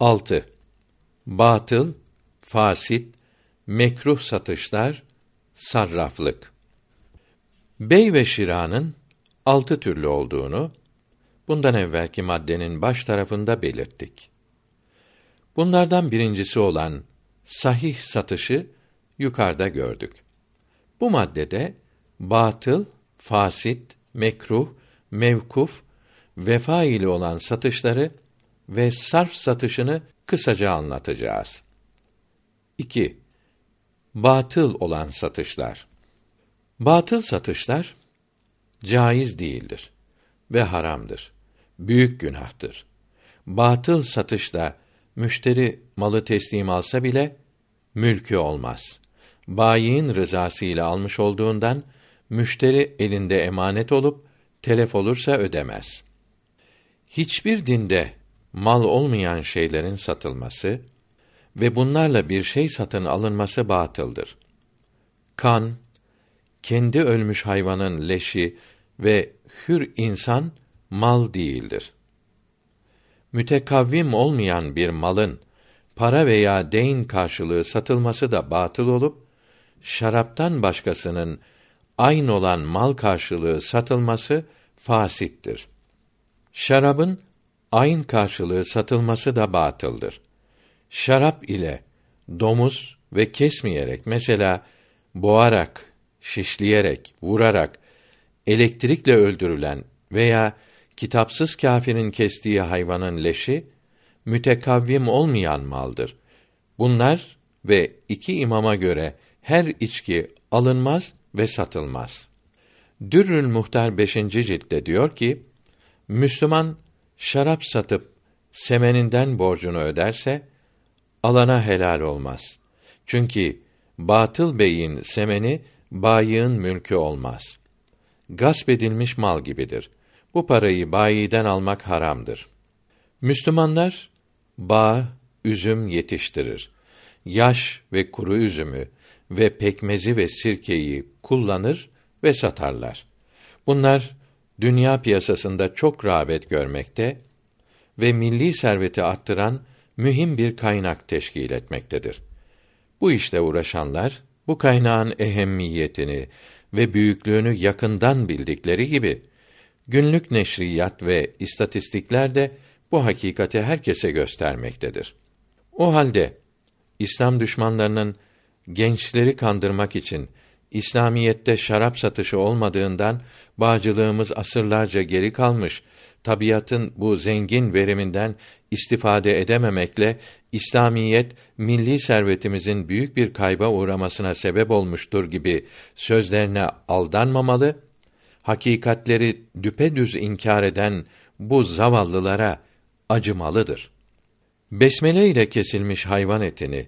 6. Batıl, fasit, mekruh satışlar, sarraflık. Bey ve şiranın altı türlü olduğunu bundan evvelki maddenin baş tarafında belirttik. Bunlardan birincisi olan sahih satışı yukarıda gördük. Bu maddede batıl, fasit, mekruh, mevkuf, vefa ile olan satışları ve sarf satışını kısaca anlatacağız. 2. Batıl olan satışlar. Batıl satışlar caiz değildir ve haramdır. Büyük günahtır. Batıl satışla müşteri malı teslim alsa bile mülkü olmaz. Bayiin rızası ile almış olduğundan müşteri elinde emanet olup telef olursa ödemez. Hiçbir dinde mal olmayan şeylerin satılması ve bunlarla bir şey satın alınması batıldır. Kan, kendi ölmüş hayvanın leşi ve hür insan mal değildir. Mütekavvim olmayan bir malın para veya deyn karşılığı satılması da batıl olup şaraptan başkasının aynı olan mal karşılığı satılması fasittir. Şarabın ayn karşılığı satılması da batıldır. Şarap ile domuz ve kesmeyerek mesela boğarak, şişleyerek, vurarak elektrikle öldürülen veya kitapsız kâfirin kestiği hayvanın leşi mütekavvim olmayan maldır. Bunlar ve iki imama göre her içki alınmaz ve satılmaz. Dürrül Muhtar 5. ciltte diyor ki: Müslüman şarap satıp semeninden borcunu öderse alana helal olmaz. Çünkü batıl beyin semeni bayığın mülkü olmaz. Gasp edilmiş mal gibidir. Bu parayı bayiden almak haramdır. Müslümanlar bağ, üzüm yetiştirir. Yaş ve kuru üzümü ve pekmezi ve sirkeyi kullanır ve satarlar. Bunlar dünya piyasasında çok rağbet görmekte ve milli serveti arttıran mühim bir kaynak teşkil etmektedir. Bu işle uğraşanlar bu kaynağın ehemmiyetini ve büyüklüğünü yakından bildikleri gibi günlük neşriyat ve istatistikler de bu hakikati herkese göstermektedir. O halde İslam düşmanlarının gençleri kandırmak için İslamiyette şarap satışı olmadığından bağcılığımız asırlarca geri kalmış, tabiatın bu zengin veriminden istifade edememekle İslamiyet milli servetimizin büyük bir kayba uğramasına sebep olmuştur gibi sözlerine aldanmamalı, hakikatleri düpedüz inkar eden bu zavallılara acımalıdır. Besmele ile kesilmiş hayvan etini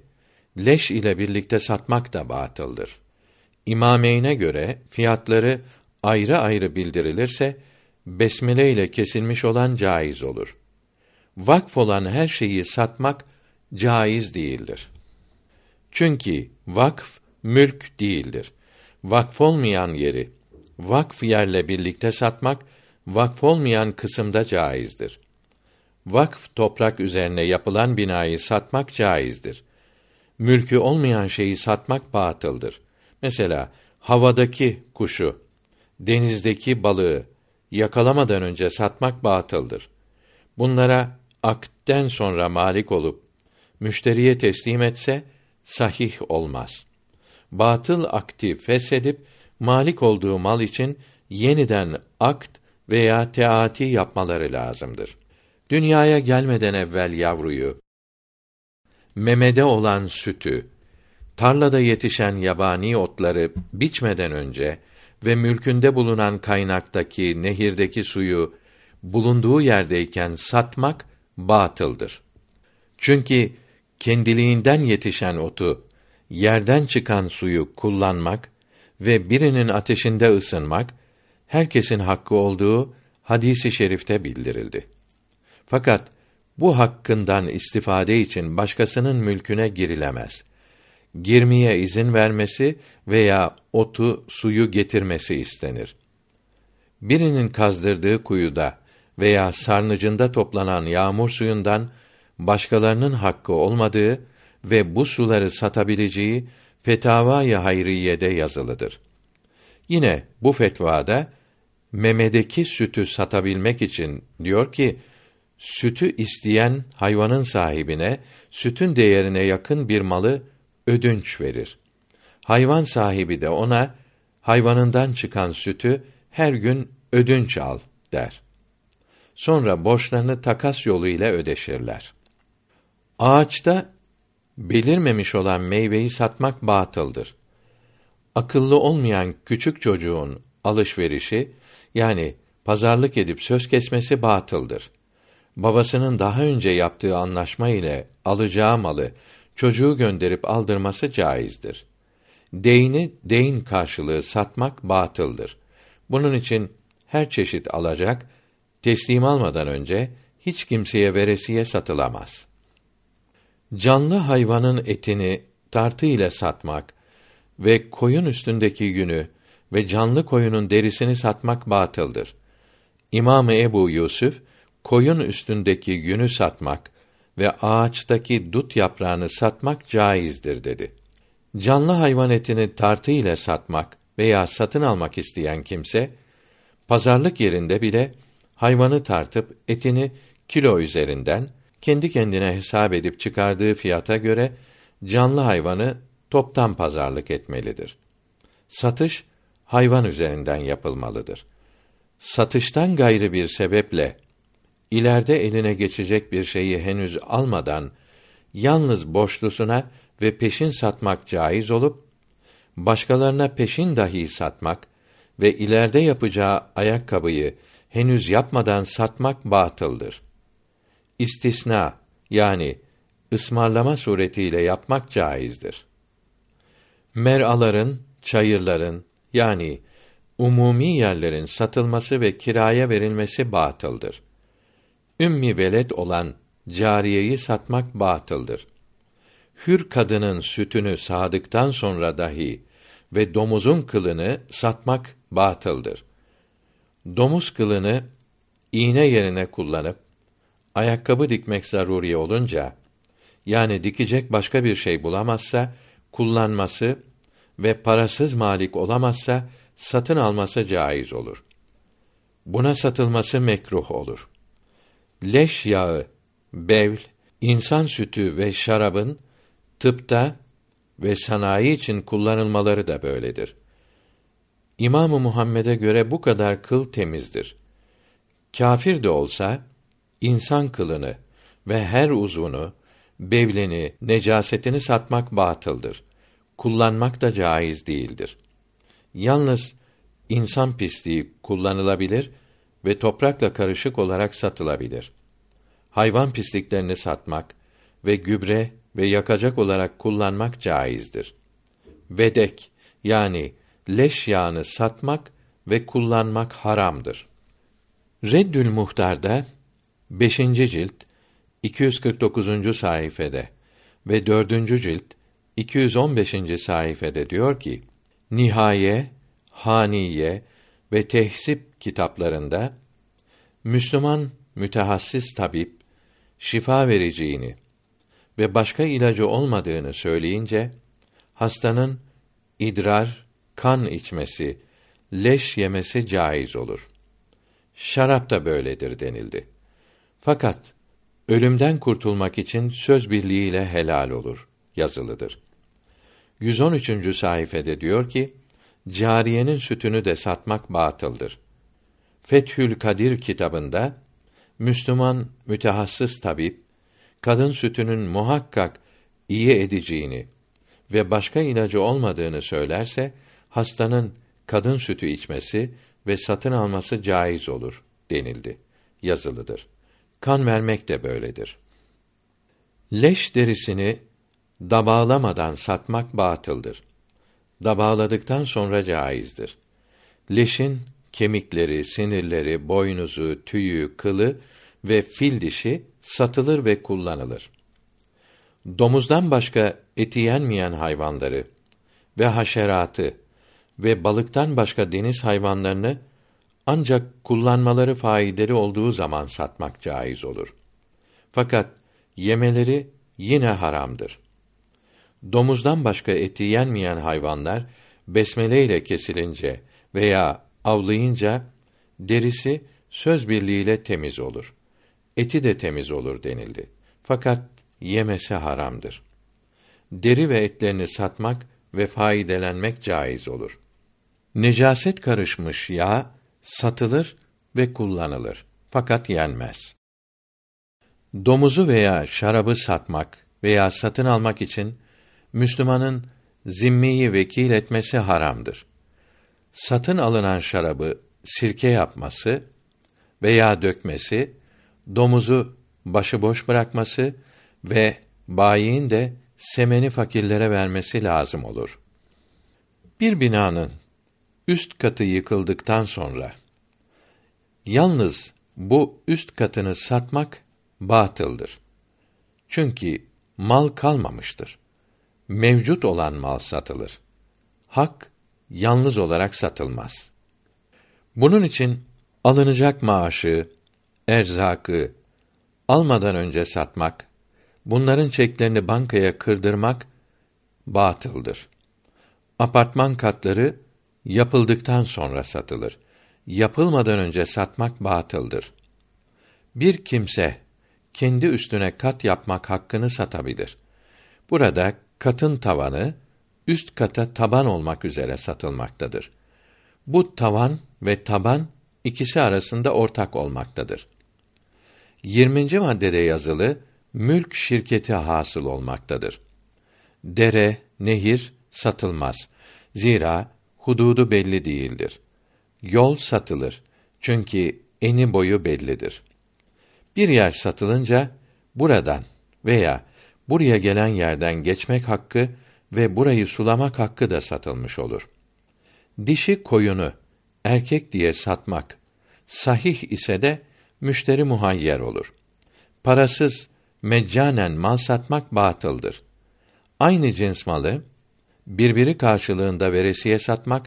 leş ile birlikte satmak da batıldır. İmameyne göre fiyatları ayrı ayrı bildirilirse besmele ile kesilmiş olan caiz olur. Vakf olan her şeyi satmak caiz değildir. Çünkü vakf mülk değildir. Vakf olmayan yeri vakf yerle birlikte satmak vakf olmayan kısımda caizdir. Vakf toprak üzerine yapılan binayı satmak caizdir. Mülkü olmayan şeyi satmak batıldır. Mesela havadaki kuşu, denizdeki balığı yakalamadan önce satmak batıldır. Bunlara akden sonra malik olup müşteriye teslim etse sahih olmaz. Batıl akti feshedip malik olduğu mal için yeniden akt veya teati yapmaları lazımdır. Dünyaya gelmeden evvel yavruyu, memede olan sütü, tarlada yetişen yabani otları biçmeden önce ve mülkünde bulunan kaynaktaki, nehirdeki suyu bulunduğu yerdeyken satmak batıldır. Çünkü kendiliğinden yetişen otu, yerden çıkan suyu kullanmak ve birinin ateşinde ısınmak herkesin hakkı olduğu hadisi şerifte bildirildi. Fakat bu hakkından istifade için başkasının mülküne girilemez. Girmeye izin vermesi veya otu, suyu getirmesi istenir. Birinin kazdırdığı kuyuda veya sarnıcında toplanan yağmur suyundan başkalarının hakkı olmadığı ve bu suları satabileceği Fetavâ-i Hayriye'de yazılıdır. Yine bu fetvada memedeki sütü satabilmek için diyor ki sütü isteyen hayvanın sahibine sütün değerine yakın bir malı ödünç verir. Hayvan sahibi de ona hayvanından çıkan sütü her gün ödünç al der. Sonra borçlarını takas yolu ile ödeşirler. Ağaçta belirmemiş olan meyveyi satmak batıldır. Akıllı olmayan küçük çocuğun alışverişi yani pazarlık edip söz kesmesi batıldır. Babasının daha önce yaptığı anlaşma ile alacağı malı çocuğu gönderip aldırması caizdir. Deyni deyin karşılığı satmak batıldır. Bunun için her çeşit alacak teslim almadan önce hiç kimseye veresiye satılamaz. Canlı hayvanın etini tartı ile satmak ve koyun üstündeki yünü ve canlı koyunun derisini satmak batıldır. İmamı Ebu Yusuf koyun üstündeki yünü satmak ve ağaçtaki dut yaprağını satmak caizdir dedi. Canlı hayvan etini tartı ile satmak veya satın almak isteyen kimse pazarlık yerinde bile hayvanı tartıp etini kilo üzerinden kendi kendine hesap edip çıkardığı fiyata göre canlı hayvanı toptan pazarlık etmelidir. Satış hayvan üzerinden yapılmalıdır. Satıştan gayrı bir sebeple ileride eline geçecek bir şeyi henüz almadan yalnız borçlusuna ve peşin satmak caiz olup başkalarına peşin dahi satmak ve ileride yapacağı ayakkabıyı henüz yapmadan satmak batıldır. İstisna yani ısmarlama suretiyle yapmak caizdir. Mer'aların, çayırların yani umumi yerlerin satılması ve kiraya verilmesi batıldır. Ümmi veled olan cariyeyi satmak batıldır. Hür kadının sütünü sağdıktan sonra dahi ve domuzun kılını satmak batıldır. Domuz kılını iğne yerine kullanıp ayakkabı dikmek zaruri olunca yani dikecek başka bir şey bulamazsa kullanması ve parasız malik olamazsa satın alması caiz olur. Buna satılması mekruh olur. Leş yağı, bevl, insan sütü ve şarabın tıpta ve sanayi için kullanılmaları da böyledir. İmamı Muhammed'e göre bu kadar kıl temizdir. Kafir de olsa insan kılını ve her uzunu, bevleni, necasetini satmak batıldır. Kullanmak da caiz değildir. Yalnız insan pisliği kullanılabilir ve toprakla karışık olarak satılabilir. Hayvan pisliklerini satmak ve gübre ve yakacak olarak kullanmak caizdir. Vedek yani leş yağını satmak ve kullanmak haramdır. Reddül Muhtar'da 5. cilt 249. sayfede ve 4. cilt 215. sayfede diyor ki: Nihaye, Haniye ve Tehsip kitaplarında Müslüman mütehassis tabip şifa vereceğini ve başka ilacı olmadığını söyleyince hastanın idrar, kan içmesi, leş yemesi caiz olur. Şarap da böyledir denildi. Fakat ölümden kurtulmak için söz birliğiyle helal olur yazılıdır. 113. sayfede diyor ki: Cariyenin sütünü de satmak batıldır. Fethül Kadir kitabında Müslüman mütehassıs tabip kadın sütünün muhakkak iyi edeceğini ve başka ilacı olmadığını söylerse hastanın kadın sütü içmesi ve satın alması caiz olur denildi. Yazılıdır. Kan vermek de böyledir. Leş derisini dabağlamadan satmak batıldır. Dabağladıktan sonra caizdir. Leşin kemikleri, sinirleri, boynuzu, tüyü, kılı ve fil dişi satılır ve kullanılır. Domuzdan başka eti yenmeyen hayvanları ve haşeratı ve balıktan başka deniz hayvanlarını ancak kullanmaları faydalı olduğu zaman satmak caiz olur. Fakat yemeleri yine haramdır. Domuzdan başka eti yenmeyen hayvanlar besmele ile kesilince veya avlayınca derisi söz birliğiyle temiz olur. Eti de temiz olur denildi. Fakat yemesi haramdır. Deri ve etlerini satmak ve faydelenmek caiz olur. Necaset karışmış yağ satılır ve kullanılır fakat yenmez. Domuzu veya şarabı satmak veya satın almak için Müslümanın zimmiyi vekil etmesi haramdır. Satın alınan şarabı sirke yapması veya dökmesi, domuzu başıboş bırakması ve bayiin de semeni fakirlere vermesi lazım olur. Bir binanın üst katı yıkıldıktan sonra yalnız bu üst katını satmak batıldır. Çünkü mal kalmamıştır. Mevcut olan mal satılır. Hak yalnız olarak satılmaz. Bunun için alınacak maaşı, erzakı almadan önce satmak, bunların çeklerini bankaya kırdırmak batıldır. Apartman katları yapıldıktan sonra satılır. Yapılmadan önce satmak batıldır. Bir kimse kendi üstüne kat yapmak hakkını satabilir. Burada katın tavanı üst kata taban olmak üzere satılmaktadır. Bu tavan ve taban ikisi arasında ortak olmaktadır. 20. maddede yazılı mülk şirketi hasıl olmaktadır. Dere, nehir satılmaz. Zira hududu belli değildir. Yol satılır. Çünkü eni boyu bellidir. Bir yer satılınca buradan veya buraya gelen yerden geçmek hakkı ve burayı sulamak hakkı da satılmış olur. Dişi koyunu erkek diye satmak sahih ise de müşteri muhayyer olur. Parasız meccanen mal satmak batıldır. Aynı cins malı birbiri karşılığında veresiye satmak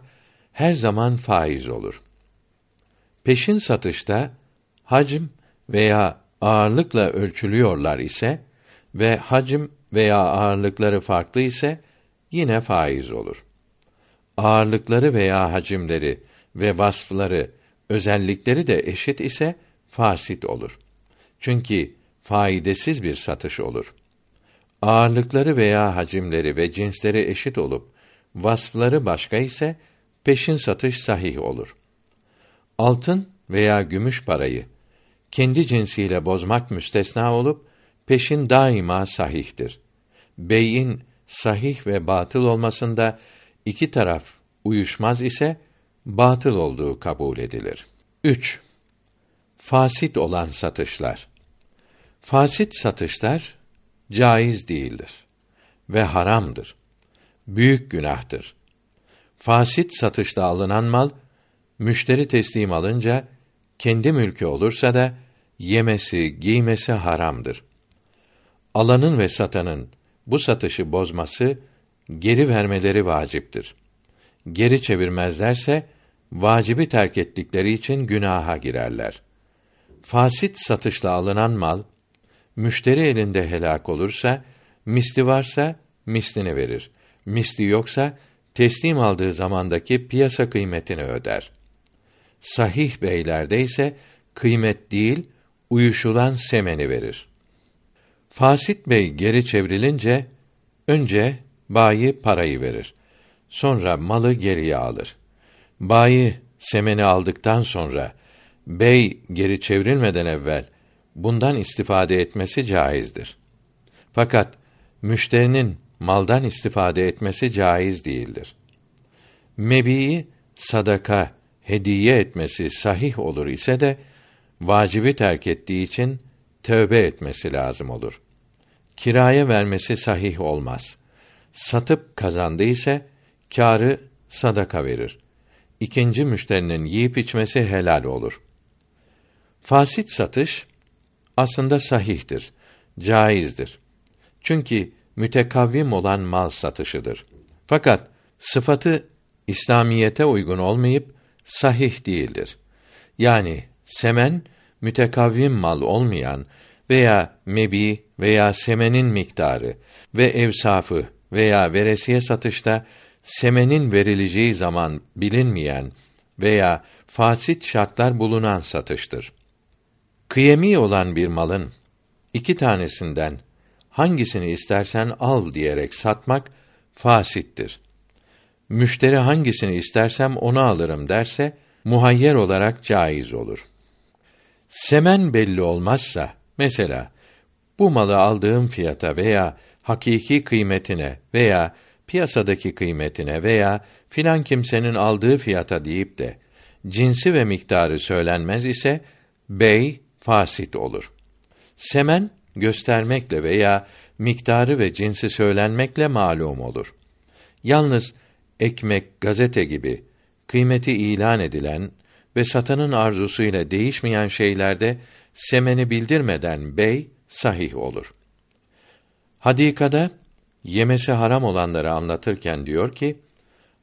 her zaman faiz olur. Peşin satışta hacim veya ağırlıkla ölçülüyorlar ise ve hacim veya ağırlıkları farklı ise yine faiz olur. Ağırlıkları veya hacimleri ve vasfları, özellikleri de eşit ise fasit olur. Çünkü faidesiz bir satış olur. Ağırlıkları veya hacimleri ve cinsleri eşit olup vasfları başka ise peşin satış sahih olur. Altın veya gümüş parayı kendi cinsiyle bozmak müstesna olup peşin daima sahihtir. Bey'in sahih ve batıl olmasında iki taraf uyuşmaz ise batıl olduğu kabul edilir. 3. Fasit olan satışlar. Fasit satışlar caiz değildir ve haramdır. Büyük günahtır. Fasit satışta alınan mal müşteri teslim alınca kendi mülkü olursa da yemesi, giymesi haramdır. Alanın ve satanın bu satışı bozması, geri vermeleri vaciptir. Geri çevirmezlerse vacibi terk ettikleri için günaha girerler. Fasit satışla alınan mal müşteri elinde helak olursa misli varsa mislini verir. Misli yoksa teslim aldığı zamandaki piyasa kıymetini öder. Sahih beylerde ise kıymet değil, uyuşulan semeni verir. Fasit bey geri çevrilince önce bayi parayı verir. Sonra malı geriye alır. Bayi semeni aldıktan sonra bey geri çevrilmeden evvel bundan istifade etmesi caizdir. Fakat müşterinin maldan istifade etmesi caiz değildir. Mebiyi sadaka, hediye etmesi sahih olur ise de vacibi terk ettiği için tövbe etmesi lazım olur. Kiraya vermesi sahih olmaz. Satıp kazandı ise kârı sadaka verir. İkinci müşterinin yiyip içmesi helal olur. Fasit satış aslında sahihtir, caizdir. Çünkü mütekavvim olan mal satışıdır. Fakat sıfatı İslamiyete uygun olmayıp sahih değildir. Yani semen mütekavvim mal olmayan veya mebi veya semenin miktarı ve evsafı veya veresiye satışta semenin verileceği zaman bilinmeyen veya fasit şartlar bulunan satıştır. Kıyemi olan bir malın iki tanesinden hangisini istersen al diyerek satmak fasittir. Müşteri hangisini istersem onu alırım derse muhayyer olarak caiz olur. Semen belli olmazsa mesela bu malı aldığım fiyata veya hakiki kıymetine veya piyasadaki kıymetine veya filan kimsenin aldığı fiyata deyip de cinsi ve miktarı söylenmez ise bey fasit olur. Semen göstermekle veya miktarı ve cinsi söylenmekle malum olur. Yalnız ekmek, gazete gibi kıymeti ilan edilen ve satanın arzusu ile değişmeyen şeylerde semeni bildirmeden bey sahih olur. Hadikada yemesi haram olanları anlatırken diyor ki,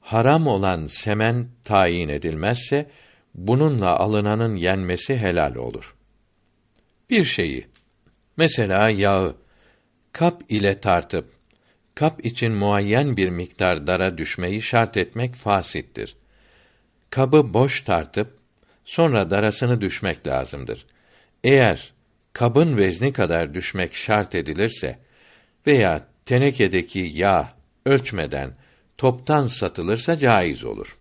haram olan semen tayin edilmezse bununla alınanın yenmesi helal olur. Bir şeyi mesela yağı kap ile tartıp kap için muayyen bir miktar dara düşmeyi şart etmek fasittir. Kabı boş tartıp sonra darasını düşmek lazımdır. Eğer kabın vezni kadar düşmek şart edilirse veya tenekedeki yağ ölçmeden toptan satılırsa caiz olur.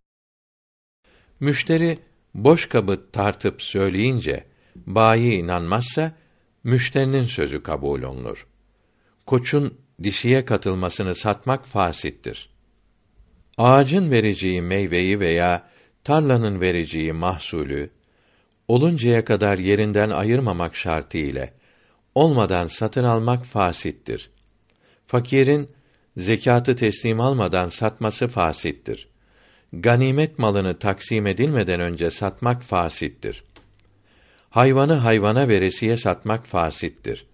Müşteri boş kabı tartıp söyleyince bayi inanmazsa müşterinin sözü kabul olunur. Koçun dişiye katılmasını satmak fasittir. Ağacın vereceği meyveyi veya tarlanın vereceği mahsulü oluncaya kadar yerinden ayırmamak şartı ile olmadan satın almak fasittir. Fakirin zekatı teslim almadan satması fasittir. Ganimet malını taksim edilmeden önce satmak fasittir. Hayvanı hayvana veresiye satmak fasittir.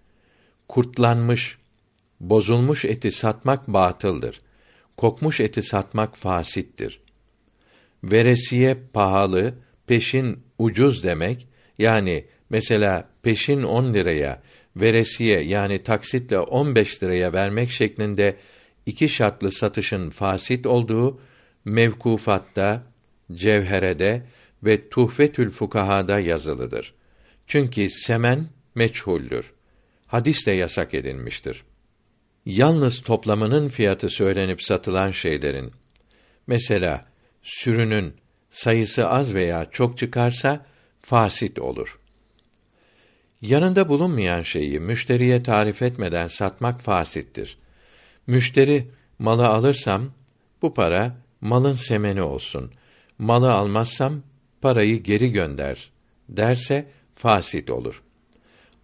Kurtlanmış, bozulmuş eti satmak batıldır. Kokmuş eti satmak fasittir. Veresiye pahalı, peşin ucuz demek, yani mesela peşin on liraya, veresiye yani taksitle on beş liraya vermek şeklinde iki şartlı satışın fasit olduğu mevkufatta, cevherede ve tuhfetül fukahada yazılıdır. Çünkü semen meçhuldür. Hadisle yasak edilmiştir. Yalnız toplamının fiyatı söylenip satılan şeylerin mesela sürünün sayısı az veya çok çıkarsa fasit olur. Yanında bulunmayan şeyi müşteriye tarif etmeden satmak fasittir. Müşteri malı alırsam bu para malın semeni olsun. Malı almazsam parayı geri gönder derse fasit olur.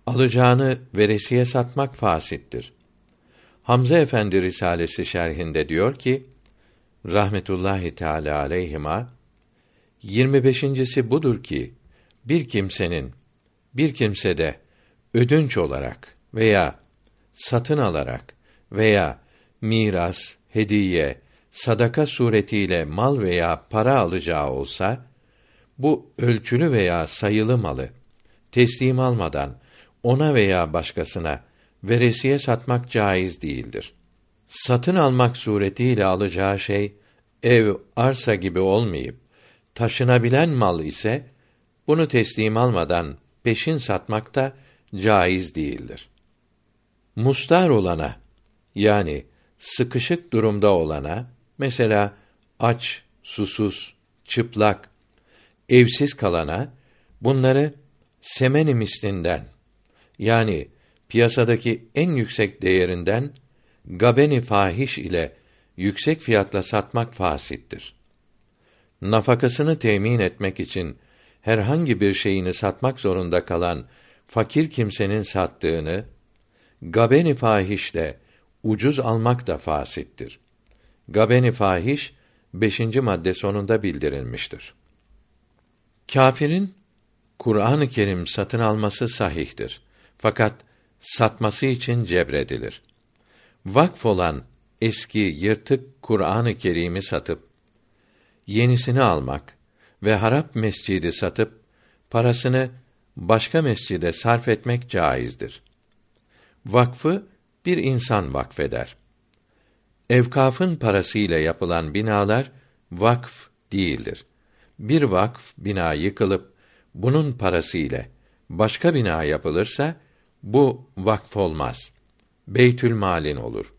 Alacağını veresiye satmak fasittir. Hamza Efendi Risalesi şerhinde diyor ki rahmetullahi teala aleyhima 25.si budur ki bir kimsenin bir kimsede ödünç olarak veya satın alarak veya miras, hediye, sadaka suretiyle mal veya para alacağı olsa bu ölçülü veya sayılı malı teslim almadan ona veya başkasına veresiye satmak caiz değildir. Satın almak suretiyle alacağı şey ev, arsa gibi olmayıp taşınabilen mal ise bunu teslim almadan peşin satmak da caiz değildir. Mustar olana yani sıkışık durumda olana mesela aç, susuz, çıplak, evsiz kalana bunları semeni mislinden yani piyasadaki en yüksek değerinden gabeni fahiş ile yüksek fiyatla satmak fasittir. Nafakasını temin etmek için herhangi bir şeyini satmak zorunda kalan fakir kimsenin sattığını gabeni fahişle ucuz almak da fasittir. Gabeni fahiş beşinci madde sonunda bildirilmiştir. Kâfirin Kur'an-ı Kerim satın alması sahihtir. Fakat satması için cebredilir. Vakf olan eski yırtık Kur'an-ı Kerim'i satıp yenisini almak ve harap mescidi satıp parasını başka mescide sarf etmek caizdir. Vakfı bir insan vakfeder. Evkafın parasıyla yapılan binalar vakf değildir. Bir vakf bina yıkılıp bunun parası ile başka bina yapılırsa bu vakf olmaz. Beytül malin olur.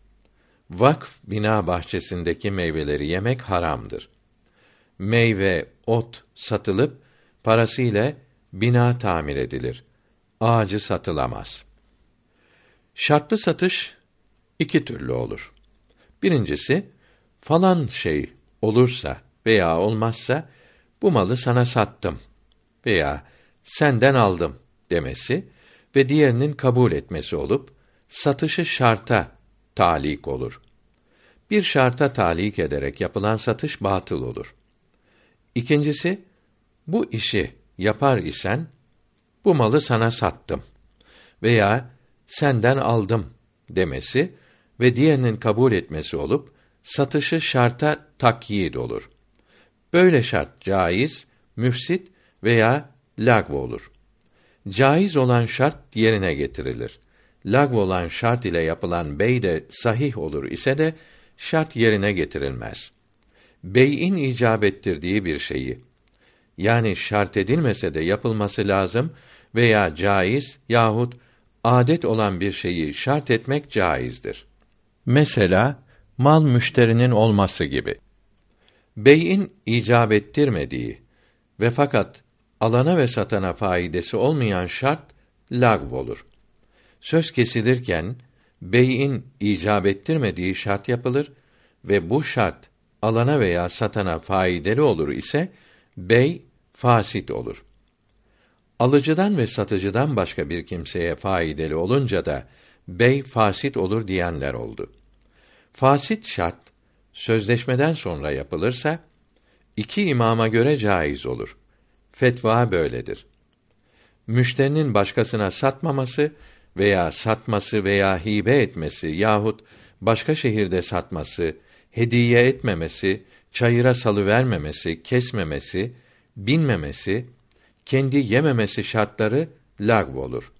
Vakf bina bahçesindeki meyveleri yemek haramdır. Meyve, ot satılıp parası ile bina tamir edilir. Ağacı satılamaz. Şartlı satış iki türlü olur. Birincisi falan şey olursa veya olmazsa bu malı sana sattım veya senden aldım demesi ve diğerinin kabul etmesi olup satışı şarta talik olur. Bir şarta talik ederek yapılan satış batıl olur. İkincisi bu işi yapar isen bu malı sana sattım veya senden aldım demesi ve diğerinin kabul etmesi olup satışı şarta takyid olur. Böyle şart caiz, müfsit veya lagv olur. Caiz olan şart yerine getirilir. Lagv olan şart ile yapılan bey de sahih olur ise de şart yerine getirilmez. Bey'in icap ettirdiği bir şeyi yani şart edilmese de yapılması lazım veya caiz yahut adet olan bir şeyi şart etmek caizdir. Mesela mal müşterinin olması gibi. Bey'in icap ettirmediği ve fakat alana ve satana faidesi olmayan şart lagv olur. Söz kesilirken bey'in icap ettirmediği şart yapılır ve bu şart alana veya satana faydalı olur ise bey fasit olur. Alıcıdan ve satıcıdan başka bir kimseye faydalı olunca da bey fasit olur diyenler oldu. Fasit şart sözleşmeden sonra yapılırsa iki imama göre caiz olur. Fetva böyledir. Müşterinin başkasına satmaması veya satması veya hibe etmesi yahut başka şehirde satması, hediye etmemesi, çayıra salı vermemesi, kesmemesi, binmemesi, kendi yememesi şartları lagv olur.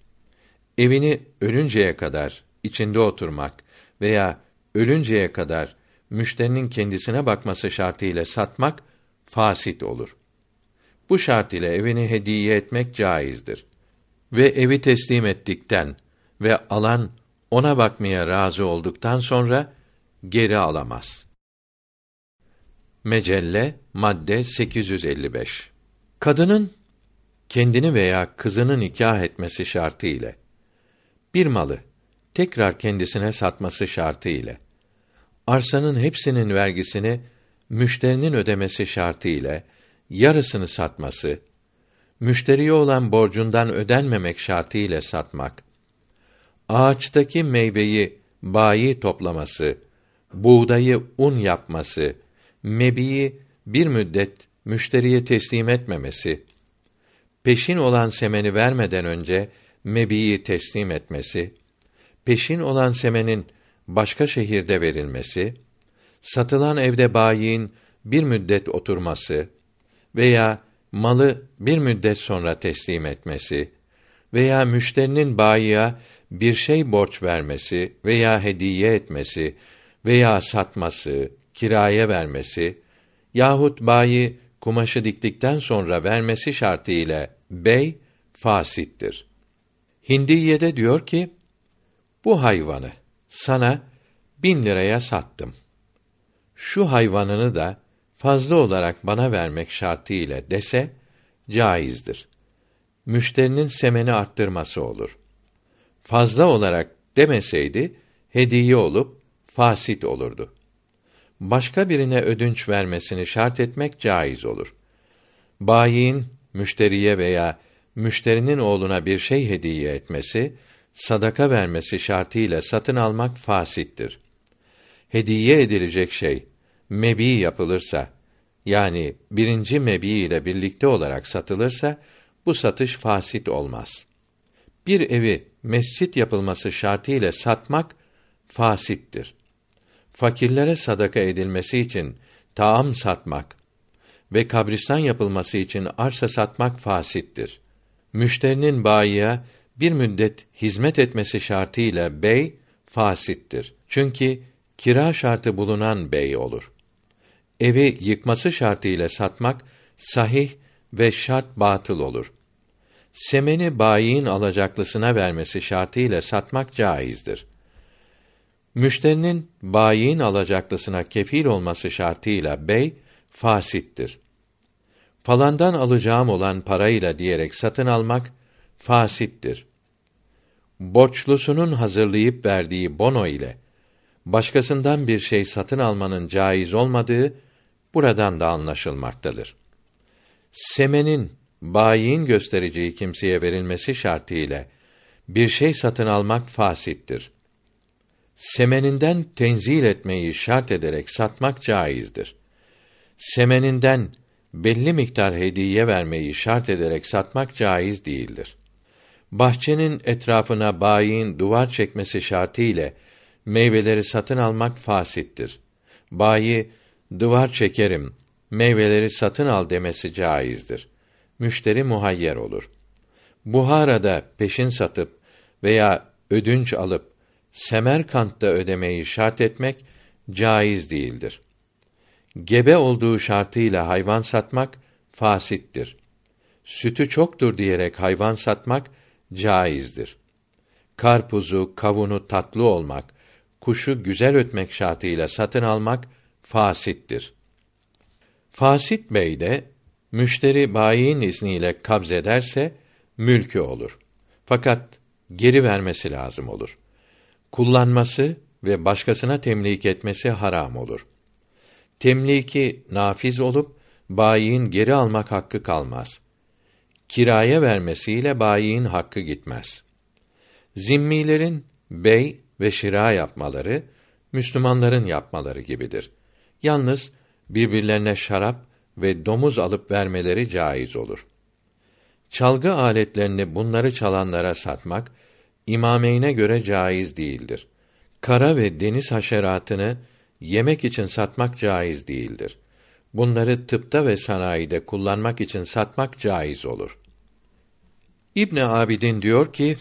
Evini ölünceye kadar içinde oturmak veya ölünceye kadar müşterinin kendisine bakması şartıyla satmak fasit olur. Bu şart ile evini hediye etmek caizdir. Ve evi teslim ettikten ve alan ona bakmaya razı olduktan sonra geri alamaz. Mecelle madde 855. Kadının kendini veya kızını nikah etmesi şartı ile bir malı tekrar kendisine satması şartı ile arsanın hepsinin vergisini müşterinin ödemesi şartı ile yarısını satması, müşteriye olan borcundan ödenmemek şartı ile satmak, ağaçtaki meyveyi bayi toplaması, buğdayı un yapması, mebiyi bir müddet müşteriye teslim etmemesi, peşin olan semeni vermeden önce mebiyi teslim etmesi, peşin olan semenin başka şehirde verilmesi, satılan evde bayiin bir müddet oturması veya malı bir müddet sonra teslim etmesi veya müşterinin bayiye bir şey borç vermesi veya hediye etmesi veya satması, kiraya vermesi yahut bayi kumaşı diktikten sonra vermesi şartı ile bey fasittir. Hindiye'de diyor ki, bu hayvanı sana bin liraya sattım. Şu hayvanını da fazla olarak bana vermek şartı ile dese, caizdir. Müşterinin semeni arttırması olur. Fazla olarak demeseydi, hediye olup, fasit olurdu başka birine ödünç vermesini şart etmek caiz olur. Bayin müşteriye veya müşterinin oğluna bir şey hediye etmesi, sadaka vermesi şartıyla satın almak fasittir. Hediye edilecek şey mebi yapılırsa, yani birinci mebi ile birlikte olarak satılırsa, bu satış fasit olmaz. Bir evi mescit yapılması şartıyla satmak fasittir fakirlere sadaka edilmesi için taam satmak ve kabristan yapılması için arsa satmak fasittir. Müşterinin bayiye bir müddet hizmet etmesi şartıyla bey fasittir. Çünkü kira şartı bulunan bey olur. Evi yıkması şartıyla satmak sahih ve şart batıl olur. Semeni bayiin alacaklısına vermesi şartıyla satmak caizdir. Müşterinin bayiin alacaklısına kefil olması şartıyla bey fasittir. Falandan alacağım olan parayla diyerek satın almak fasittir. Borçlusunun hazırlayıp verdiği bono ile başkasından bir şey satın almanın caiz olmadığı buradan da anlaşılmaktadır. Semenin bayiin göstereceği kimseye verilmesi şartıyla bir şey satın almak fasittir. Semeninden tenzil etmeyi şart ederek satmak caizdir. Semeninden belli miktar hediye vermeyi şart ederek satmak caiz değildir. Bahçenin etrafına bayiin duvar çekmesi şartı ile meyveleri satın almak fasittir. Bayi duvar çekerim, meyveleri satın al demesi caizdir. Müşteri muhayyer olur. Buhara'da peşin satıp veya ödünç alıp Semerkant'ta ödemeyi şart etmek caiz değildir. Gebe olduğu şartıyla hayvan satmak fasittir. Sütü çoktur diyerek hayvan satmak caizdir. Karpuzu, kavunu tatlı olmak, kuşu güzel ötmek şartıyla satın almak fasittir. Fasit bey de müşteri bayiin izniyle kabz ederse mülkü olur. Fakat geri vermesi lazım olur. Kullanması ve başkasına temlik etmesi haram olur. Temliki nafiz olup bayiin geri almak hakkı kalmaz. Kiraya vermesiyle bayiin hakkı gitmez. Zimmilerin bey ve şira yapmaları Müslümanların yapmaları gibidir. Yalnız birbirlerine şarap ve domuz alıp vermeleri caiz olur. Çalgı aletlerini bunları çalanlara satmak imameyne göre caiz değildir. Kara ve deniz haşeratını yemek için satmak caiz değildir. Bunları tıpta ve sanayide kullanmak için satmak caiz olur. İbn Abidin diyor ki,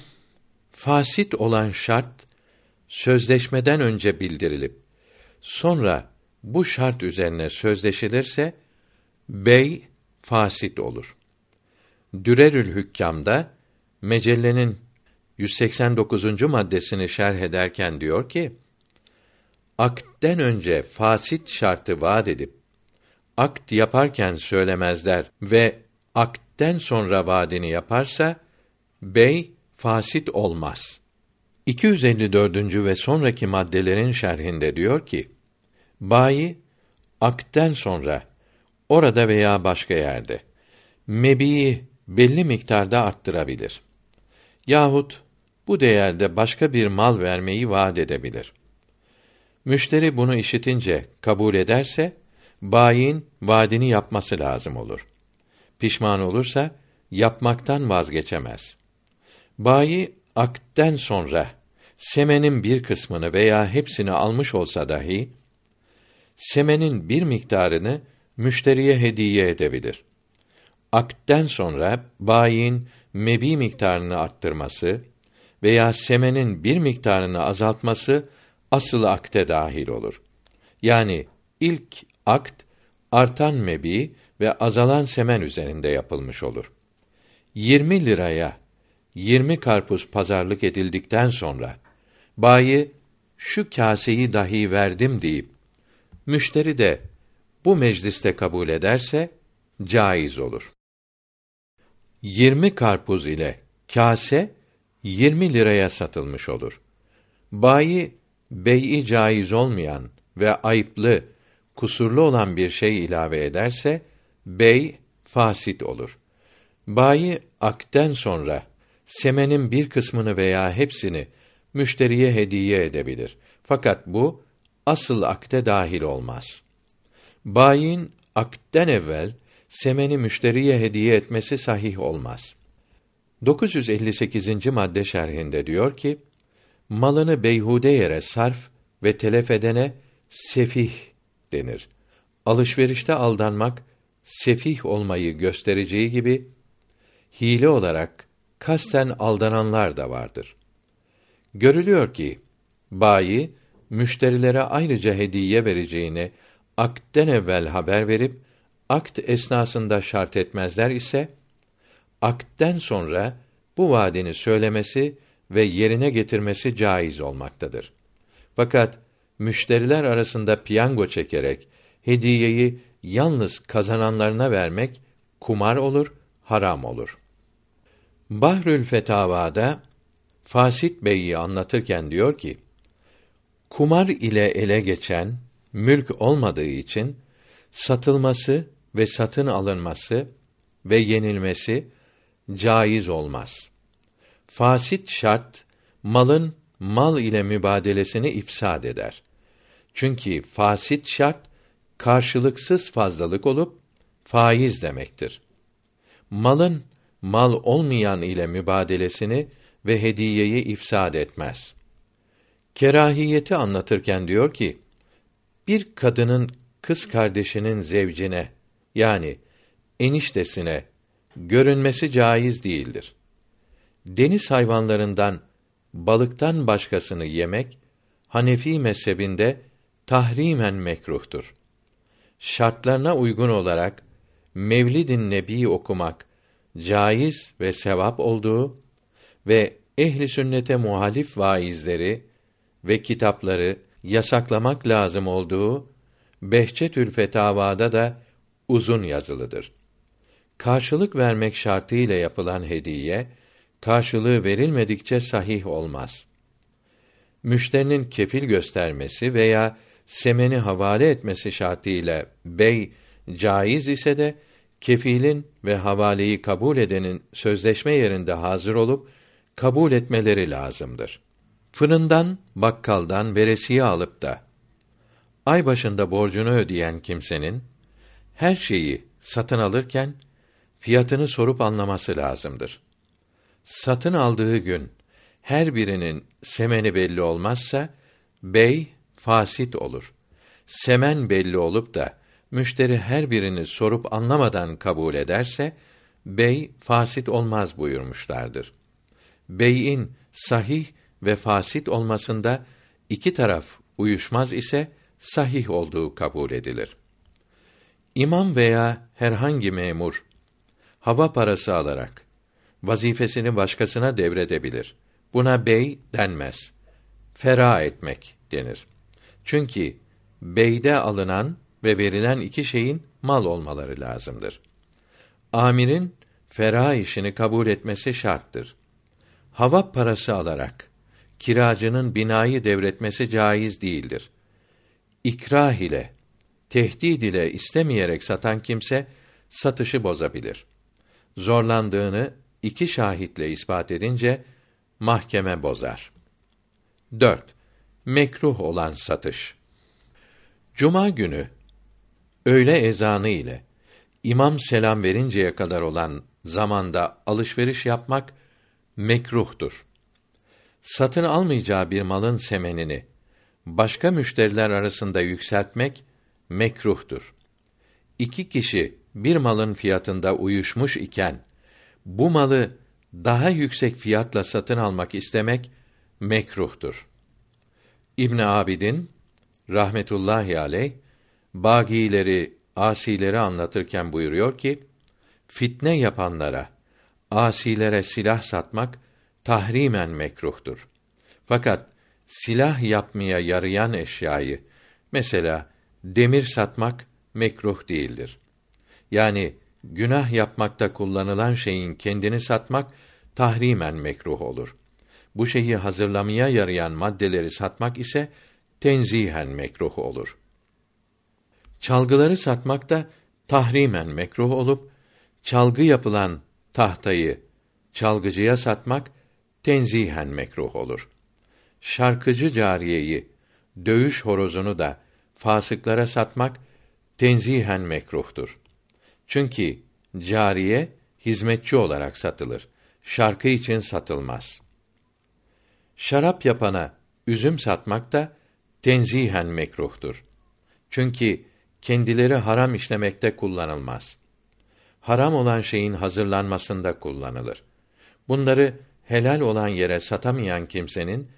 fasit olan şart sözleşmeden önce bildirilip sonra bu şart üzerine sözleşilirse bey fasit olur. Dürerül Hükkam'da mecellenin 189. maddesini şerh ederken diyor ki: Akden önce fasit şartı vaat edip akt yaparken söylemezler ve akden sonra vaadini yaparsa bey fasit olmaz. 254. ve sonraki maddelerin şerhinde diyor ki: Bayi akden sonra orada veya başka yerde mebiyi belli miktarda arttırabilir. Yahut bu değerde başka bir mal vermeyi vaat edebilir. Müşteri bunu işitince kabul ederse bayin vaadini yapması lazım olur. Pişman olursa yapmaktan vazgeçemez. Bayi akden sonra semenin bir kısmını veya hepsini almış olsa dahi semenin bir miktarını müşteriye hediye edebilir. Akden sonra bayin mebi miktarını arttırması veya semenin bir miktarını azaltması asıl akte dahil olur. Yani ilk akt artan mebi ve azalan semen üzerinde yapılmış olur. 20 liraya 20 karpuz pazarlık edildikten sonra bayi şu kaseyi dahi verdim deyip müşteri de bu mecliste kabul ederse caiz olur. 20 karpuz ile kase 20 liraya satılmış olur. Bayi bey'i caiz olmayan ve ayıplı, kusurlu olan bir şey ilave ederse bey fasit olur. Bayi akten sonra semenin bir kısmını veya hepsini müşteriye hediye edebilir. Fakat bu asıl akte dahil olmaz. Bayin akten evvel semeni müşteriye hediye etmesi sahih olmaz. 958. madde şerhinde diyor ki: Malını beyhude yere sarf ve telef edene sefih denir. Alışverişte aldanmak sefih olmayı göstereceği gibi hile olarak kasten aldananlar da vardır. Görülüyor ki bayi müşterilere ayrıca hediye vereceğini akden evvel haber verip akt esnasında şart etmezler ise akden sonra bu vaadini söylemesi ve yerine getirmesi caiz olmaktadır. Fakat müşteriler arasında piyango çekerek hediyeyi yalnız kazananlarına vermek kumar olur, haram olur. Bahrül Fetavada Fasit Bey'i anlatırken diyor ki: Kumar ile ele geçen mülk olmadığı için satılması ve satın alınması ve yenilmesi caiz olmaz. Fasit şart malın mal ile mübadelesini ifsad eder. Çünkü fasit şart karşılıksız fazlalık olup faiz demektir. Malın mal olmayan ile mübadelesini ve hediyeyi ifsad etmez. Kerahiyeti anlatırken diyor ki, bir kadının kız kardeşinin zevcine yani eniştesine görünmesi caiz değildir. Deniz hayvanlarından balıktan başkasını yemek Hanefi mezhebinde tahrimen mekruhtur. Şartlarına uygun olarak Mevlid-i Nebi okumak caiz ve sevap olduğu ve ehli sünnete muhalif vaizleri ve kitapları yasaklamak lazım olduğu Behçetül Fetavada da uzun yazılıdır. Karşılık vermek şartıyla yapılan hediye karşılığı verilmedikçe sahih olmaz. Müşterinin kefil göstermesi veya semeni havale etmesi şartıyla bey caiz ise de kefilin ve havaleyi kabul edenin sözleşme yerinde hazır olup kabul etmeleri lazımdır. Fırından, bakkaldan veresiye alıp da ay başında borcunu ödeyen kimsenin her şeyi satın alırken fiyatını sorup anlaması lazımdır. Satın aldığı gün her birinin semeni belli olmazsa bey fasit olur. Semen belli olup da müşteri her birini sorup anlamadan kabul ederse bey fasit olmaz buyurmuşlardır. Bey'in sahih ve fasit olmasında iki taraf uyuşmaz ise sahih olduğu kabul edilir. İmam veya herhangi memur hava parası alarak vazifesini başkasına devredebilir. Buna bey denmez. Fera etmek denir. Çünkü beyde alınan ve verilen iki şeyin mal olmaları lazımdır. Amirin fera işini kabul etmesi şarttır. Hava parası alarak kiracının binayı devretmesi caiz değildir. İkrah ile, tehdid ile istemeyerek satan kimse satışı bozabilir. Zorlandığını iki şahitle ispat edince mahkeme bozar. 4. Mekruh olan satış. Cuma günü öğle ezanı ile imam selam verinceye kadar olan zamanda alışveriş yapmak mekruhtur. Satın almayacağı bir malın semenini başka müşteriler arasında yükseltmek mekruhtur. İki kişi bir malın fiyatında uyuşmuş iken bu malı daha yüksek fiyatla satın almak istemek mekruhtur. İbn Abidin rahmetullahi aleyh bagileri, asileri anlatırken buyuruyor ki fitne yapanlara, asilere silah satmak tahrimen mekruhtur. Fakat silah yapmaya yarayan eşyayı mesela demir satmak mekruh değildir. Yani günah yapmakta kullanılan şeyin kendini satmak tahrimen mekruh olur. Bu şeyi hazırlamaya yarayan maddeleri satmak ise tenzihen mekruh olur. Çalgıları satmak da tahrimen mekruh olup çalgı yapılan tahtayı çalgıcıya satmak tenzihen mekruh olur. Şarkıcı cariyeyi, dövüş horozunu da fasıklara satmak tenzihen mekruhtur. Çünkü cariye hizmetçi olarak satılır. Şarkı için satılmaz. Şarap yapana üzüm satmak da tenzihen mekruhtur. Çünkü kendileri haram işlemekte kullanılmaz. Haram olan şeyin hazırlanmasında kullanılır. Bunları helal olan yere satamayan kimsenin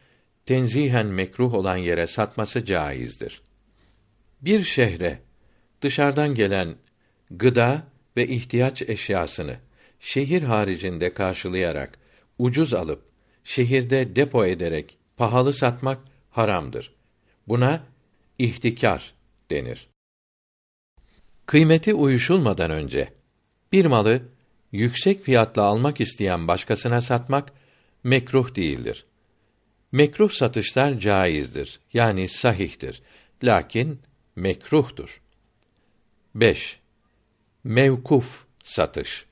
tenzihen mekruh olan yere satması caizdir. Bir şehre dışarıdan gelen gıda ve ihtiyaç eşyasını şehir haricinde karşılayarak ucuz alıp şehirde depo ederek pahalı satmak haramdır. Buna ihtikar denir. Kıymeti uyuşulmadan önce bir malı yüksek fiyatla almak isteyen başkasına satmak mekruh değildir. Mekruh satışlar caizdir. Yani sahihtir. Lakin mekruhtur. 5. Mevkuf satış.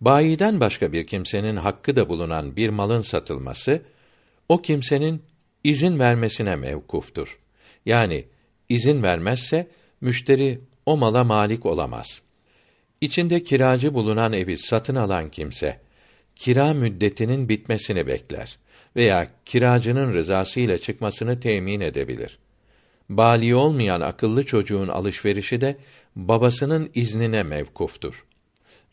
Bayiden başka bir kimsenin hakkı da bulunan bir malın satılması o kimsenin izin vermesine mevkuftur. Yani izin vermezse müşteri o mala malik olamaz. İçinde kiracı bulunan evi satın alan kimse kira müddetinin bitmesini bekler veya kiracının rızası ile çıkmasını temin edebilir. Bali olmayan akıllı çocuğun alışverişi de babasının iznine mevkuftur.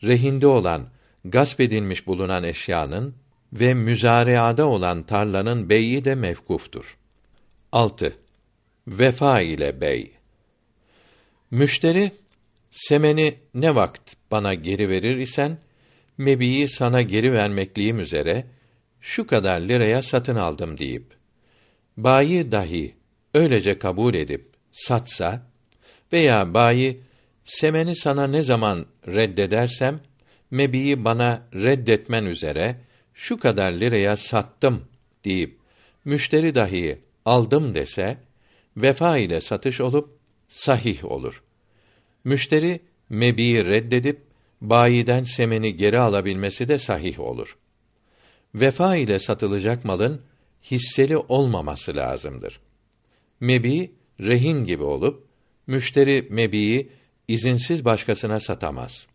Rehinde olan, gasp edilmiş bulunan eşyanın ve müzareada olan tarlanın beyi de mevkuftur. 6. Vefa ile bey. Müşteri semeni ne vakt bana geri verir isen mebiyi sana geri vermekliyim üzere şu kadar liraya satın aldım deyip bayi dahi öylece kabul edip satsa veya bayi semeni sana ne zaman reddedersem mebiyi bana reddetmen üzere şu kadar liraya sattım deyip müşteri dahi aldım dese vefa ile satış olup sahih olur. Müşteri mebiyi reddedip bayiden semeni geri alabilmesi de sahih olur. Vefa ile satılacak malın hisseli olmaması lazımdır. Mebi rehin gibi olup müşteri mebiyi izinsiz başkasına satamaz.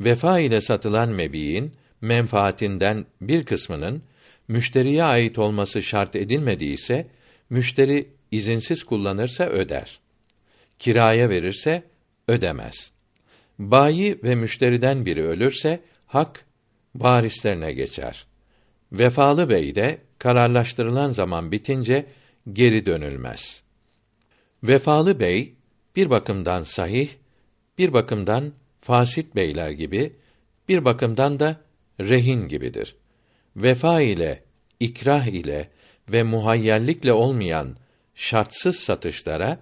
Vefa ile satılan mebiin menfaatinden bir kısmının müşteriye ait olması şart edilmediyse müşteri izinsiz kullanırsa öder. Kiraya verirse ödemez. Bayi ve müşteriden biri ölürse hak varislerine geçer. Vefalı bey de kararlaştırılan zaman bitince geri dönülmez. Vefalı bey bir bakımdan sahih, bir bakımdan fasit beyler gibi, bir bakımdan da rehin gibidir. Vefa ile, ikrah ile ve muhayyerlikle olmayan şartsız satışlara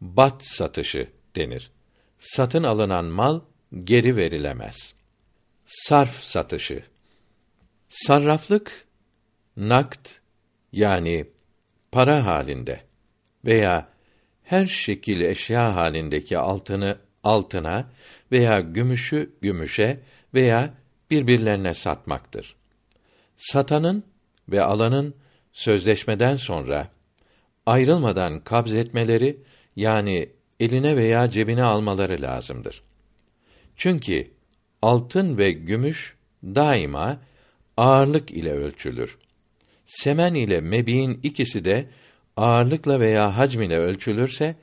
bat satışı denir. Satın alınan mal geri verilemez. Sarf satışı. Sarraflık nakt yani para halinde veya her şekil eşya halindeki altını altına veya gümüşü gümüşe veya birbirlerine satmaktır. Satanın ve alanın sözleşmeden sonra ayrılmadan kabz etmeleri yani eline veya cebine almaları lazımdır. Çünkü altın ve gümüş daima ağırlık ile ölçülür. Semen ile mebiğin ikisi de ağırlıkla veya hacm ile ölçülürse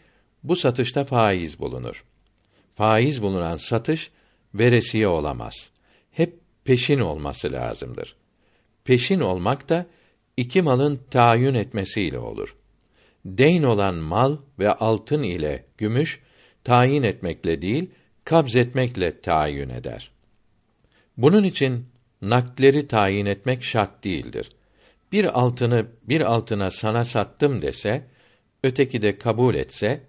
bu satışta faiz bulunur. Faiz bulunan satış veresiye olamaz. Hep peşin olması lazımdır. Peşin olmak da iki malın tayin etmesiyle olur. Deyn olan mal ve altın ile gümüş tayin etmekle değil, kabz etmekle tayin eder. Bunun için nakleri tayin etmek şart değildir. Bir altını bir altına sana sattım dese, öteki de kabul etse,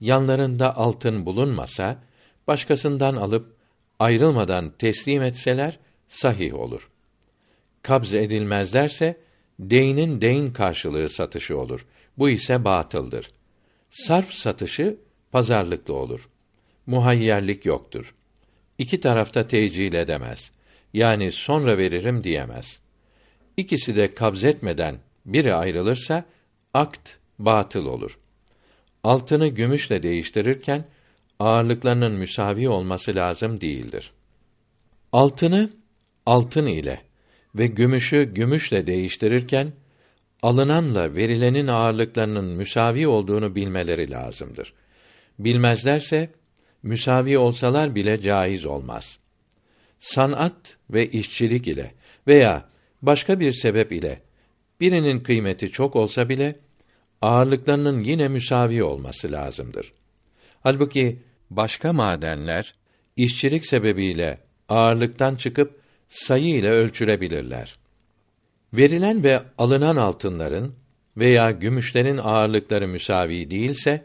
yanlarında altın bulunmasa, başkasından alıp ayrılmadan teslim etseler sahih olur. Kabz edilmezlerse deynin deyn karşılığı satışı olur. Bu ise batıldır. Sarf satışı pazarlıklı olur. Muhayyerlik yoktur. İki tarafta tecil edemez. Yani sonra veririm diyemez. İkisi de kabzetmeden biri ayrılırsa akt batıl olur. Altını gümüşle değiştirirken ağırlıklarının müsavi olması lazım değildir. Altını altın ile ve gümüşü gümüşle değiştirirken alınanla verilenin ağırlıklarının müsavi olduğunu bilmeleri lazımdır. Bilmezlerse müsavi olsalar bile caiz olmaz. Sanat ve işçilik ile veya başka bir sebep ile birinin kıymeti çok olsa bile ağırlıklarının yine müsavi olması lazımdır. Halbuki başka madenler işçilik sebebiyle ağırlıktan çıkıp sayı ile ölçülebilirler. Verilen ve alınan altınların veya gümüşlerin ağırlıkları müsavi değilse,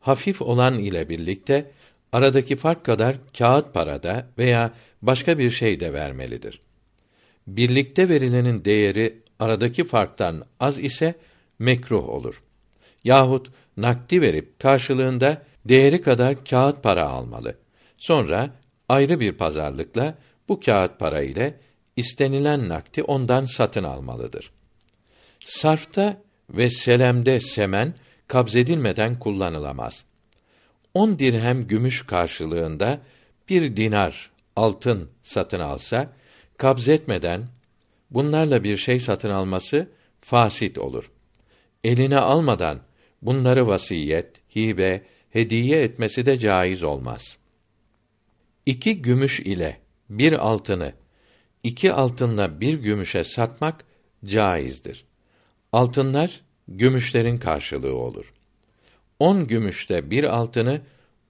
hafif olan ile birlikte aradaki fark kadar kağıt parada veya başka bir şey de vermelidir. Birlikte verilenin değeri aradaki farktan az ise mekruh olur. Yahut nakdi verip karşılığında değeri kadar kağıt para almalı. Sonra ayrı bir pazarlıkla bu kağıt para ile istenilen nakdi ondan satın almalıdır. Sarfta ve selemde semen kabzedilmeden kullanılamaz. On dirhem gümüş karşılığında bir dinar altın satın alsa, kabzetmeden bunlarla bir şey satın alması fasit olur. Eline almadan bunları vasiyet, hibe, hediye etmesi de caiz olmaz. İki gümüş ile bir altını iki altınla bir gümüşe satmak caizdir. Altınlar gümüşlerin karşılığı olur. On gümüşte bir altını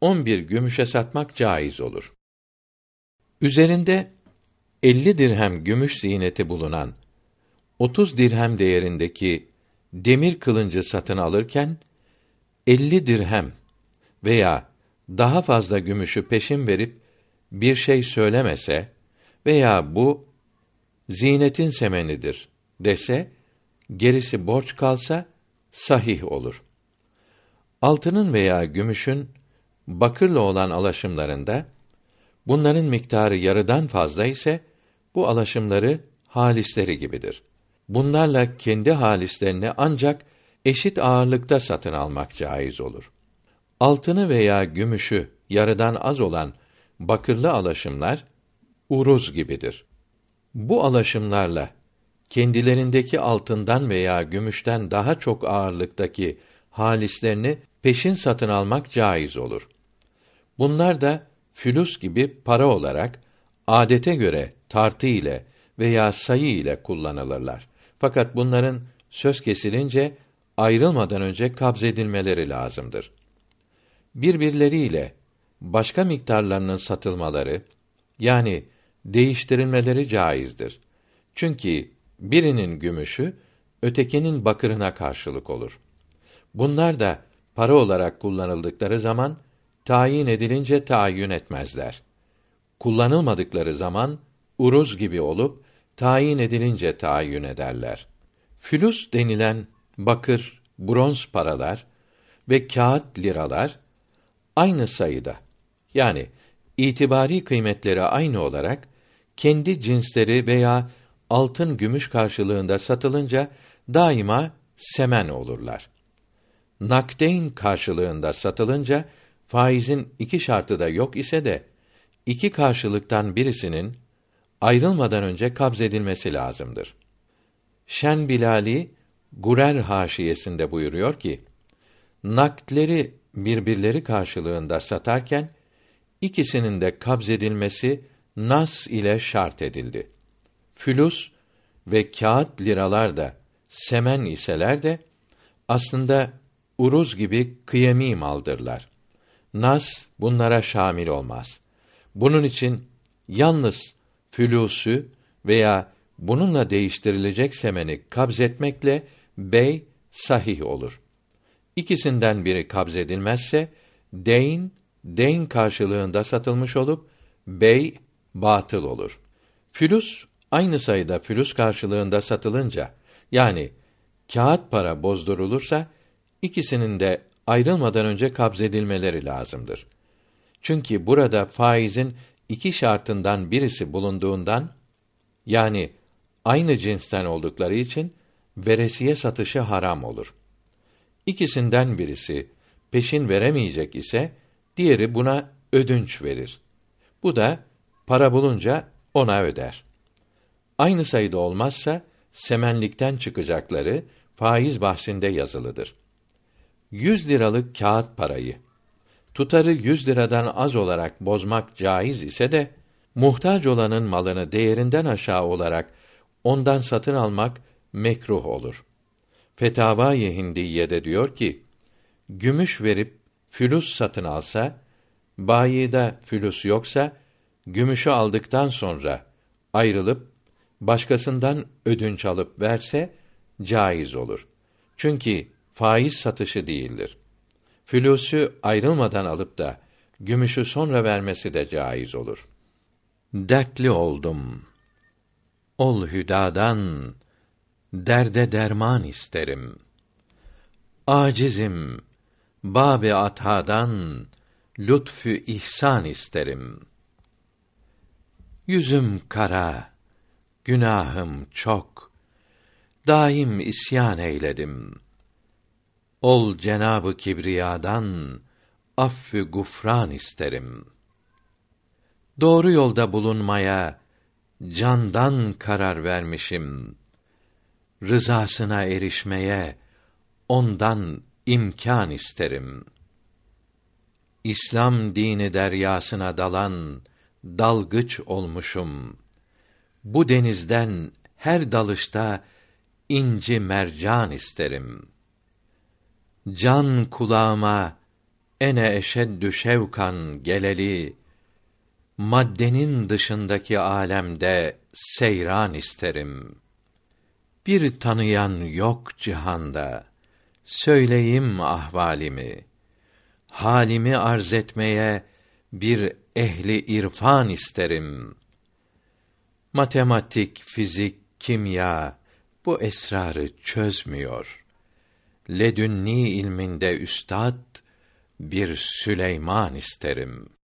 on bir gümüşe satmak caiz olur. Üzerinde elli dirhem gümüş ziyneti bulunan otuz dirhem değerindeki demir kılıncı satın alırken elli dirhem veya daha fazla gümüşü peşin verip bir şey söylemese veya bu zinetin semenidir dese gerisi borç kalsa sahih olur. Altının veya gümüşün bakırla olan alaşımlarında bunların miktarı yarıdan fazla ise bu alaşımları halisleri gibidir. Bunlarla kendi halislerini ancak eşit ağırlıkta satın almak caiz olur. Altını veya gümüşü yarıdan az olan bakırlı alaşımlar uruz gibidir. Bu alaşımlarla kendilerindeki altından veya gümüşten daha çok ağırlıktaki halislerini peşin satın almak caiz olur. Bunlar da fülüs gibi para olarak adete göre tartı ile veya sayı ile kullanılırlar. Fakat bunların söz kesilince ayrılmadan önce kabzedilmeleri lazımdır. Birbirleriyle başka miktarlarının satılmaları yani değiştirilmeleri caizdir. Çünkü birinin gümüşü ötekinin bakırına karşılık olur. Bunlar da para olarak kullanıldıkları zaman tayin edilince tayin etmezler. Kullanılmadıkları zaman uruz gibi olup tayin edilince tayin ederler. Fülüs denilen bakır, bronz paralar ve kağıt liralar aynı sayıda. Yani itibari kıymetleri aynı olarak kendi cinsleri veya altın gümüş karşılığında satılınca daima semen olurlar. Nakdeyn karşılığında satılınca faizin iki şartı da yok ise de iki karşılıktan birisinin ayrılmadan önce kabzedilmesi lazımdır. Şen Bilali Gurer haşiyesinde buyuruyor ki: Nakleri birbirleri karşılığında satarken ikisinin de kabzedilmesi nas ile şart edildi. Fülus ve kağıt liralar da semen iseler de aslında uruz gibi kıyemi maldırlar. Nas bunlara şamil olmaz. Bunun için yalnız fülüsü veya bununla değiştirilecek semeni kabzetmekle bey sahih olur. İkisinden biri kabzedilmezse deyn deyn karşılığında satılmış olup bey batıl olur. Fülüs aynı sayıda fülüs karşılığında satılınca yani kağıt para bozdurulursa ikisinin de ayrılmadan önce kabzedilmeleri lazımdır. Çünkü burada faizin iki şartından birisi bulunduğundan yani aynı cinsten oldukları için veresiye satışı haram olur. İkisinden birisi peşin veremeyecek ise diğeri buna ödünç verir. Bu da para bulunca ona öder. Aynı sayıda olmazsa semenlikten çıkacakları faiz bahsinde yazılıdır. 100 liralık kağıt parayı tutarı 100 liradan az olarak bozmak caiz ise de muhtaç olanın malını değerinden aşağı olarak ondan satın almak mekruh olur. Fetavai Hindiye'de diyor ki, gümüş verip fülüs satın alsa, bayide fülüs yoksa, gümüşü aldıktan sonra ayrılıp başkasından ödünç alıp verse caiz olur. Çünkü faiz satışı değildir. Fülüsü ayrılmadan alıp da gümüşü sonra vermesi de caiz olur. Dertli oldum. Ol hüdadan derde derman isterim. Acizim bab-ı atadan lütfü ihsan isterim. Yüzüm kara, günahım çok. Daim isyan eyledim. Ol Cenabı Kibriya'dan affü gufran isterim. Doğru yolda bulunmaya candan karar vermişim. Rızasına erişmeye ondan imkan isterim. İslam dini deryasına dalan dalgıç olmuşum. Bu denizden her dalışta inci mercan isterim. Can kulağıma ene eşeddü şevkan geleli maddenin dışındaki alemde seyran isterim. Bir tanıyan yok cihanda. Söyleyim ahvalimi. Halimi arz etmeye bir ehli irfan isterim. Matematik, fizik, kimya bu esrarı çözmüyor. Ledünni ilminde üstad bir Süleyman isterim.''